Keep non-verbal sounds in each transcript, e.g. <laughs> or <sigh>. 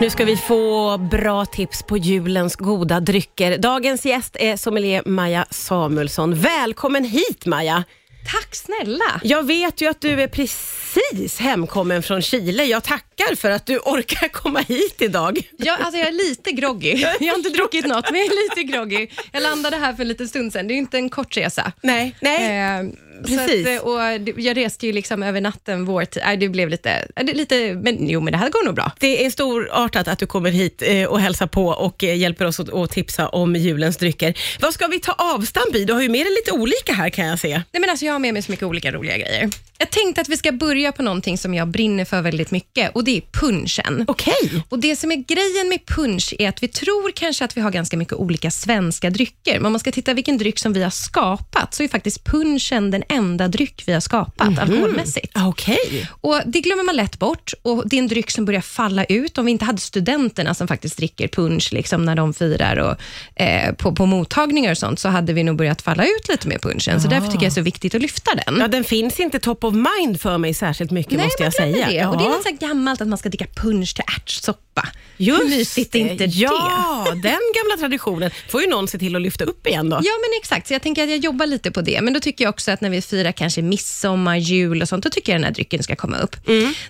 Nu ska vi få bra tips på julens goda drycker. Dagens gäst är sommelier Maja Samuelsson. Välkommen hit Maja! Tack snälla! Jag vet ju att du är precis hemkommen från Chile. Jag tackar för att du orkar komma hit idag. Ja, alltså jag är lite groggy. <laughs> Jag har inte druckit något, men jag är lite groggy. Jag landade här för en liten stund sedan. Det är ju inte en kort resa. Nej, nej. Eh, Precis. Att, och jag reste ju liksom över natten vår tid. Nej, det blev lite, äh, lite, men jo, men det här går nog bra. Det är storartat att du kommer hit eh, och hälsar på och eh, hjälper oss att, tipsa om julens drycker. Vad ska vi ta avstamp i? Du har ju med dig lite olika här kan jag se. Nej, men alltså, jag har med mig så mycket olika roliga grejer. Jag tänkte att vi ska börja på någonting som jag brinner för väldigt mycket och det är punchen. Okej. Och Det som är grejen med punch är att vi tror kanske att vi har ganska mycket olika svenska drycker, men om man ska titta vilken dryck som vi har skapat, så är faktiskt punchen den enda dryck vi har skapat alkoholmässigt. Okej. Och Det glömmer man lätt bort och det är en dryck som börjar falla ut. Om vi inte hade studenterna som faktiskt dricker punch liksom när de firar och, eh, på, på mottagningar och sånt, så hade vi nog börjat falla ut lite med punchen. Så därför tycker jag det är så viktigt att lyfta den. Ja, den finns inte top of mind för mig särskilt mycket Nej, måste jag säga. det. Och det är något så gammalt att man ska dricka punch till ärtsoppa. Just Hur mysigt är inte det? Ja, den gamla traditionen får ju någon se till att lyfta upp igen då. Ja, men exakt. Så jag tänker att jag jobbar lite på det. Men då tycker jag också att när vi firar kanske midsommar, jul och sånt, då tycker jag den här drycken ska komma upp.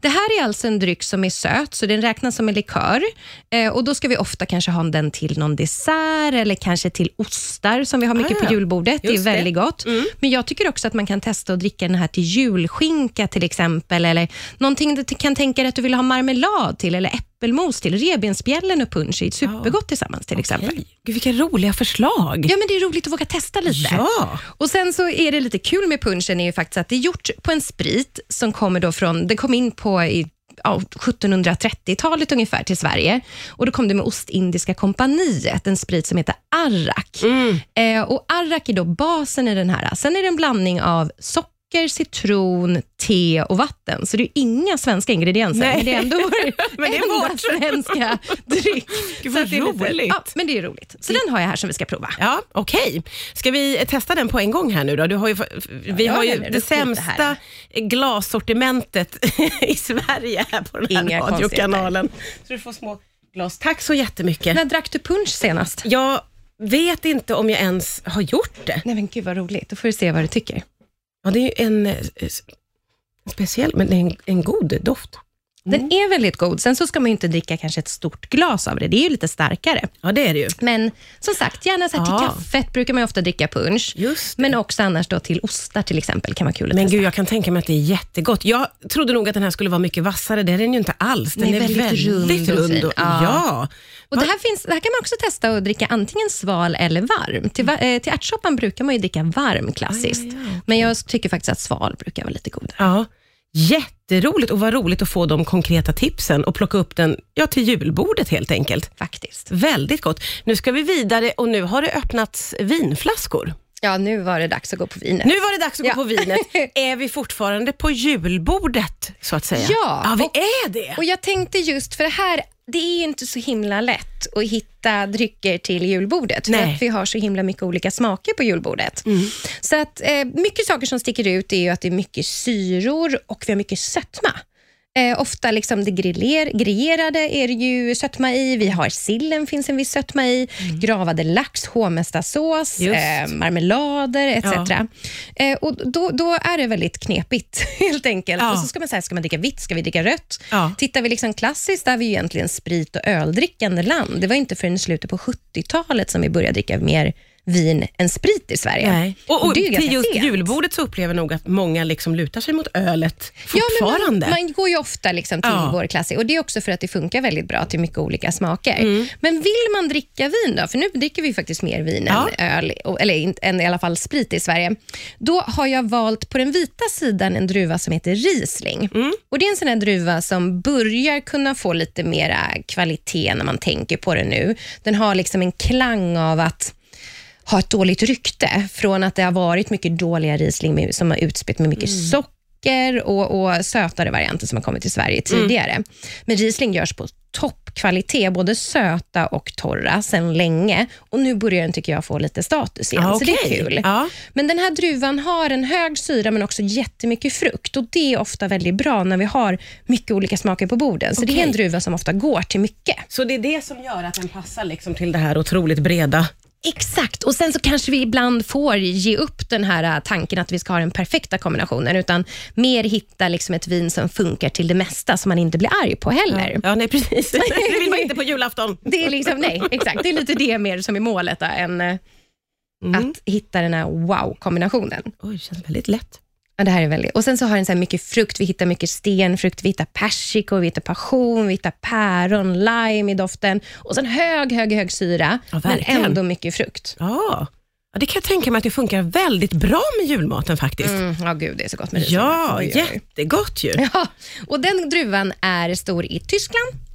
Det här är alltså en dryck som är söt, så den räknas som en likör. Eh, och Då ska vi ofta kanske ha den till någon dessert eller kanske till ostar som vi har mycket Ah, på julbordet. Det är Just det. väldigt gott. Men jag tycker också att man kan testa att dricka den här till julskinka till exempel, eller någonting du kan tänka dig att du vill ha marmelad till, eller äppelmos till. Revbensspjällen och punch är supergott tillsammans till exempel. Gud, vilka roliga förslag. Ja, men det är roligt att våga testa lite. Ja. Och Sen så är det lite kul med punchen är ju faktiskt att det är gjort på en sprit som kommer då från, den kom in på i ja, 1730-talet ungefär till Sverige. Och Då kom det med Ostindiska kompaniet, en sprit som heter Arrak. Eh, och Arrak är då basen i den här. Sen är det en blandning av socker, citron, te och vatten. Så det är inga svenska ingredienser, Nej. men det är ändå vår <laughs> Men det är enda svenska <laughs> dryck. Gud, Så vad det är lite- roligt. Ja, men det är roligt. Så den har jag här som vi ska prova. Ja, okej. Ska vi testa den på en gång här nu då? Du har ju, vi jag har ju det sämsta glassortimentet <laughs> i Sverige här på den här Inga radiokanalen. Så du får små glas. Tack så jättemycket. När drack du punch senast? Jag vet inte om jag ens har gjort det. Nej men gud vad roligt, då får du se vad du tycker. Ja, det är ju en, eh, speciell, men det är en, en god doft. Den är väldigt god. Sen så ska man inte dricka kanske ett stort glas av det. Det är ju lite starkare. Ja, det är det ju. Men som sagt, gärna så här till Ja. kaffet brukar man ofta dricka punch. Men också annars då till ostar till exempel kan vara kul att Men testa. gud, jag kan tänka mig att det är jättegott. Jag trodde nog att den här skulle vara mycket vassare. Det är den ju inte alls. Den Nej, är väldigt väldigt, rund och rund. fin. och, Ja. ja. Och det, här finns, det här kan man också testa att dricka antingen sval eller varm. Till, eh, till ärtsoppan brukar man ju dricka varm klassiskt. Ja, ja, ja. Men jag tycker faktiskt att sval brukar vara lite godare. Ja, jätteroligt och vad roligt att få de konkreta tipsen och plocka upp den ja, till julbordet helt enkelt. Faktiskt. Väldigt gott. Nu ska vi vidare och nu har det öppnats vinflaskor. Ja, nu var det dags att gå på vinet. Nu var det dags att Ja. gå på vinet. <laughs> Är vi fortfarande på julbordet så att säga? Ja, ja vi och- är det. Och Jag tänkte just, för det här det är ju inte så himla lätt att hitta drycker till julbordet, för Nej. att vi har så himla mycket olika smaker på julbordet. Så att eh, Mycket saker som sticker ut är ju att det är mycket syror och vi har mycket sötma. Eh, ofta liksom det griller, grillerade är det ju sötma i. Vi har sillen, finns en viss sötma i. Gravade lax, hovmästarsås, eh, marmelader etc. Eh, och då, då är det väldigt knepigt <laughs> helt enkelt. Ja. Och så ska man säga, ska man dricka vitt? Ska vi dricka rött? Ja. Tittar vi liksom klassiskt, där är vi ju egentligen sprit och öldrickande land. Det var inte förrän i slutet på 70-talet som vi började dricka mer vin än sprit i Sverige. Nej. Och, och ju till just sent. julbordet så upplever jag nog att många liksom lutar sig mot ölet Ja, men fortfarande. man, man går ju ofta liksom till Ja. vår klassiker och det är också för att det funkar väldigt bra till mycket olika smaker. Mm. Men vill man dricka vin då, för nu dricker vi faktiskt mer vin Ja. än öl, och- eller än i alla fall sprit i Sverige. Då har jag valt på den vita sidan en druva som heter Riesling. Mm. Och Det är en sån här druva som börjar kunna få lite mera kvalitet när man tänker på det nu. Den har liksom en klang av att ha ett dåligt rykte från att det har varit mycket dåliga Riesling med, som har utspett med mycket socker socker och, och sötare varianter som har kommit till Sverige tidigare. Men Riesling görs på toppkvalitet, både söta och torra, sedan länge. Och Nu börjar den, tycker jag, få lite status igen, Ja, så det är kul. Ja. Men den här druvan har en hög syra, men också jättemycket frukt. Och Det är ofta väldigt bra när vi har mycket olika smaker på borden. Så det Okej. är en druva som ofta går till mycket. Så det är det som gör att den passar liksom till det här otroligt breda. Exakt, och sen så kanske vi ibland får ge upp den här äh, tanken att vi ska ha den perfekta kombinationen, utan mer hitta liksom ett vin som funkar till det mesta, som man inte blir arg på heller. Ja, nej precis. <laughs> <laughs> Det vill man inte på julafton. Det är liksom, nej, exakt. Det är lite det mer som är målet, då, än äh, Mm. att hitta den här wow-kombinationen. Oj, det känns väldigt lätt. Ja, det här är väldigt. Och Sen så har den så mycket frukt. Vi hittar mycket stenfrukt, vi hittar persikor, vi hittar passion, vi hittar päron, lime i doften och sen hög, hög, hög syra, Ja, men ändå mycket frukt. Ja. ja, det kan jag tänka mig att det funkar väldigt bra med julmaten faktiskt. Mm, ja, gud, det är så gott med ris. Ja, jättegott ju. Ja, och den druvan är stor i Tyskland.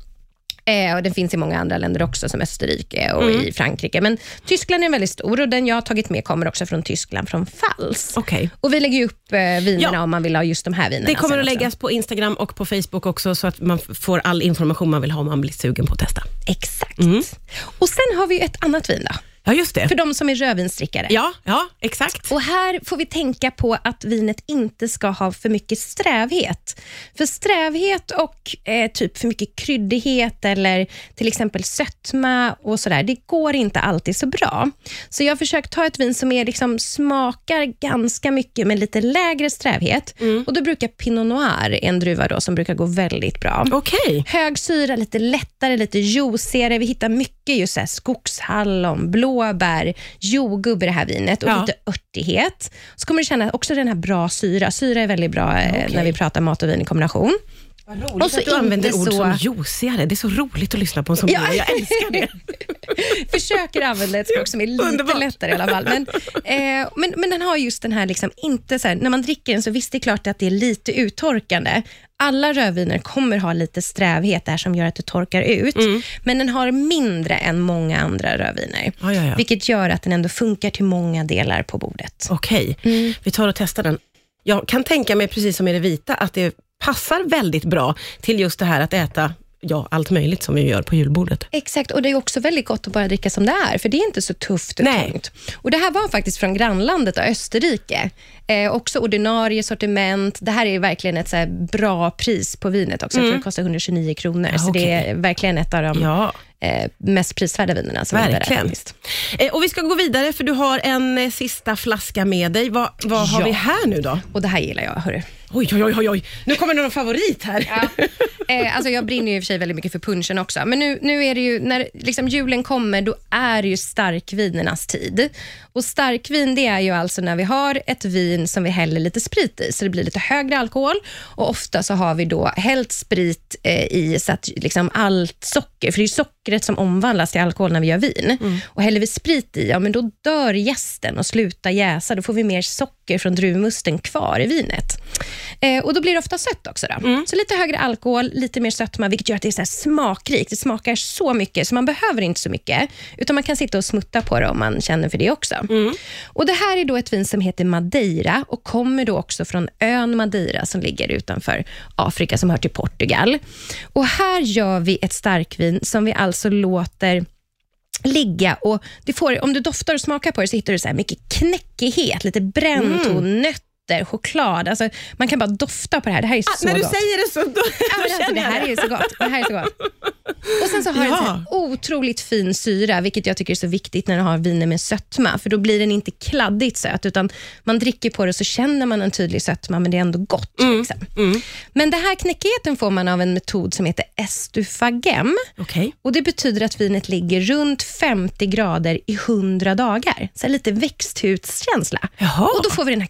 Eh, och Den finns i många andra länder också, som Österrike och Mm. i Frankrike. Men Tyskland är väldigt stor och den jag har tagit med kommer också från Tyskland, från Fals. Okej. Och Vi lägger upp eh, vinerna Ja. om man vill ha just de här vinerna. Det kommer att läggas på Instagram och på Facebook också så att man får all information man vill ha om man blir sugen på att testa. Exakt. Mm. Och Sen har vi ett annat vin då, Ja, just det. för de som är rödvinsdrickare. Ja, ja exakt. Och Här får vi tänka på att vinet inte ska ha för mycket strävhet. För strävhet och eh, typ för mycket kryddighet eller till exempel sötma och sådär, det går inte alltid så bra. Så jag har försökt ta ett vin som är liksom, smakar ganska mycket med lite lägre strävhet. Och Då brukar Pinot Noir, en druva då, som brukar gå väldigt bra. Okej. Hög syra, lite lättare, lite juicigare. Vi hittar mycket just så här skogshallon, blåbär, jordgubb i det här vinet och Ja. lite örtighet. Så kommer du känna också den här bra syra. Syra är väldigt bra eh, Okej. när vi pratar mat och vin i kombination. Vad roligt Och så att du använder ord så- som juicigare. Det är så roligt att lyssna på en som Ja. jag älskar det. <laughs> Försöker använda ett språk som är lite Underbart. lättare i alla fall. Men, eh, men, men den har just den här, liksom, inte så här, när man dricker den så visst det är klart att det är lite uttorkande. Alla rödviner kommer ha lite strävhet där som gör att det torkar ut, men den har mindre än många andra rödviner. Ja, ja, ja. Vilket gör att den ändå funkar till många delar på bordet. Okej, Mm. vi tar och testar den. Jag kan tänka mig, precis som i det vita, att det passar väldigt bra till just det här att äta ja, allt möjligt som vi gör på julbordet. Exakt, och det är också väldigt gott att bara dricka som det är, för det är inte så tufft och Nej. tungt. Och Det här var faktiskt från grannlandet Österrike. Eh, också ordinarie sortiment. Det här är verkligen ett så bra pris på vinet också. Jag tror det kostar 129 kronor, Ja, så det okej. är verkligen ett av de Ja, eh, mest prisvärda vinerna. Som där verkligen. faktiskt. Eh, och vi ska gå vidare, för du har en eh, sista flaska med dig. Vad, vad har Ja. vi här nu då? Och det här gillar jag, hörru. Oj, oj, oj, oj, nu kommer någon favorit här. Ja. Eh, alltså jag brinner ju i och för sig väldigt mycket för punchen också, men nu, nu är det ju, när liksom julen kommer, då är det ju starkvinernas tid. Och Starkvin det är ju alltså när vi har ett vin som vi häller lite sprit i, så det blir lite högre alkohol. Och Ofta så har vi då hällt sprit eh, i så att liksom allt socker, för det är sockret som omvandlas till alkohol när vi gör vin. Och Häller vi sprit i, ja, men då dör jästen och slutar jäsa. Då får vi mer socker från druvmusten kvar i vinet. Eh, och Då blir det ofta sött också. Då. Så lite högre alkohol, lite mer sötma, vilket gör att det är så smakrikt. Det smakar så mycket, så man behöver inte så mycket, utan man kan sitta och smutta på det om man känner för det också. Och Det här är då ett vin som heter Madeira och kommer då också från ön Madeira som ligger utanför Afrika, som hör till Portugal. Och Här gör vi ett starkvin som vi alltså låter ligga och det får, om du doftar och smakar på det så hittar du så mycket knäckighet, lite brännton, nötter, choklad. Alltså, man kan bara dofta på det här. Det här är så Ah, när du gott. säger det så, då, Ja, då alltså, det här är så gott. Det här är så gott. Och Sen så har den så Ja. otroligt fin syra, vilket jag tycker är så viktigt när du har viner med sötma, för då blir den inte kladdigt söt, utan man dricker på det så känner man en tydlig sötma, men det är ändå gott. Liksom. Men den här knäckigheten får man av en metod som heter estufagem. Okej. Och Det betyder att vinet ligger runt 50 grader i 100 dagar. Så lite växthuskänsla. Jaha. Och Då får vi den här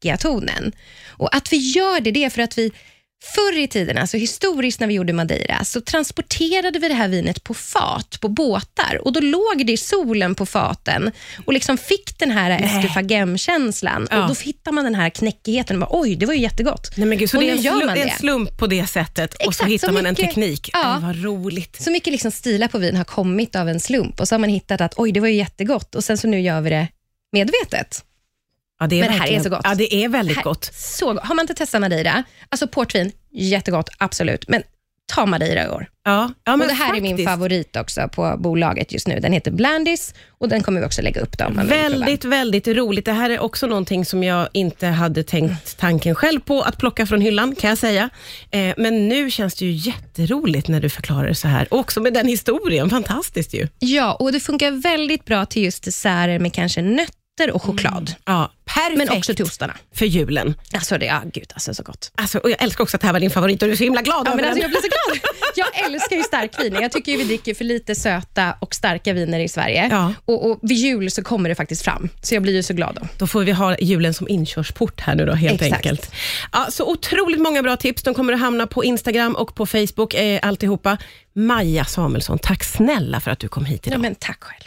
knäckiga tonen. Och Att vi gör det, det är för att vi Förr i tiden, alltså historiskt när vi gjorde Madeira, så transporterade vi det här vinet på fat, på båtar. Och Då låg det i solen på faten och liksom fick den här estufagem-känslan. Ja. Och Då hittar man den här knäckigheten och bara, oj, det var ju jättegott. Nej, men gud, så Och det är, en gör man det är en slump på det sättet och så Exakt, hittar så man en teknik. Ja. Aj, vad roligt. Så mycket liksom stilar på vin har kommit av en slump och så har man hittat att oj, det var ju jättegott och sen så nu gör vi det medvetet. Ja, det är Men det här är så gott. Ja, det är väldigt Här- gott. Så gott. Har man inte testat Madeira, alltså portvin, jättegott, absolut. Men ta Madeira i år. Ja, ja, men och Det här är min faktiskt. favorit också på bolaget just nu. Den heter Blandis och den kommer vi också lägga upp. Då. Väldigt, väldigt roligt. Det här är också någonting som jag inte hade tänkt tanken själv på att plocka från hyllan, kan jag säga. Eh, men nu känns det ju jätteroligt när du förklarar det så här. Och också med den historien. Fantastiskt ju. Ja, och det funkar väldigt bra till just desserter med kanske nötter och choklad. Ja, perfekt Men också till ostarna. för julen. Alltså, det, ja, gud, alltså så gott. Alltså, och jag älskar också att det här var din favorit och du är så himla glad Ja, över men alltså, den. jag blir så <laughs> glad. Jag älskar ju starkviner. Jag tycker ju vi dricker för lite söta och starka viner i Sverige. Ja. Och, och Vid jul så kommer det faktiskt fram, så jag blir ju så glad då. Då får vi ha julen som inkörsport här nu då, helt Exakt. enkelt. Ja, så otroligt många bra tips. De kommer att hamna på Instagram och på Facebook, eh, alltihopa. Maja Samuelsson, tack snälla för att du kom hit idag. Ja, men tack själv.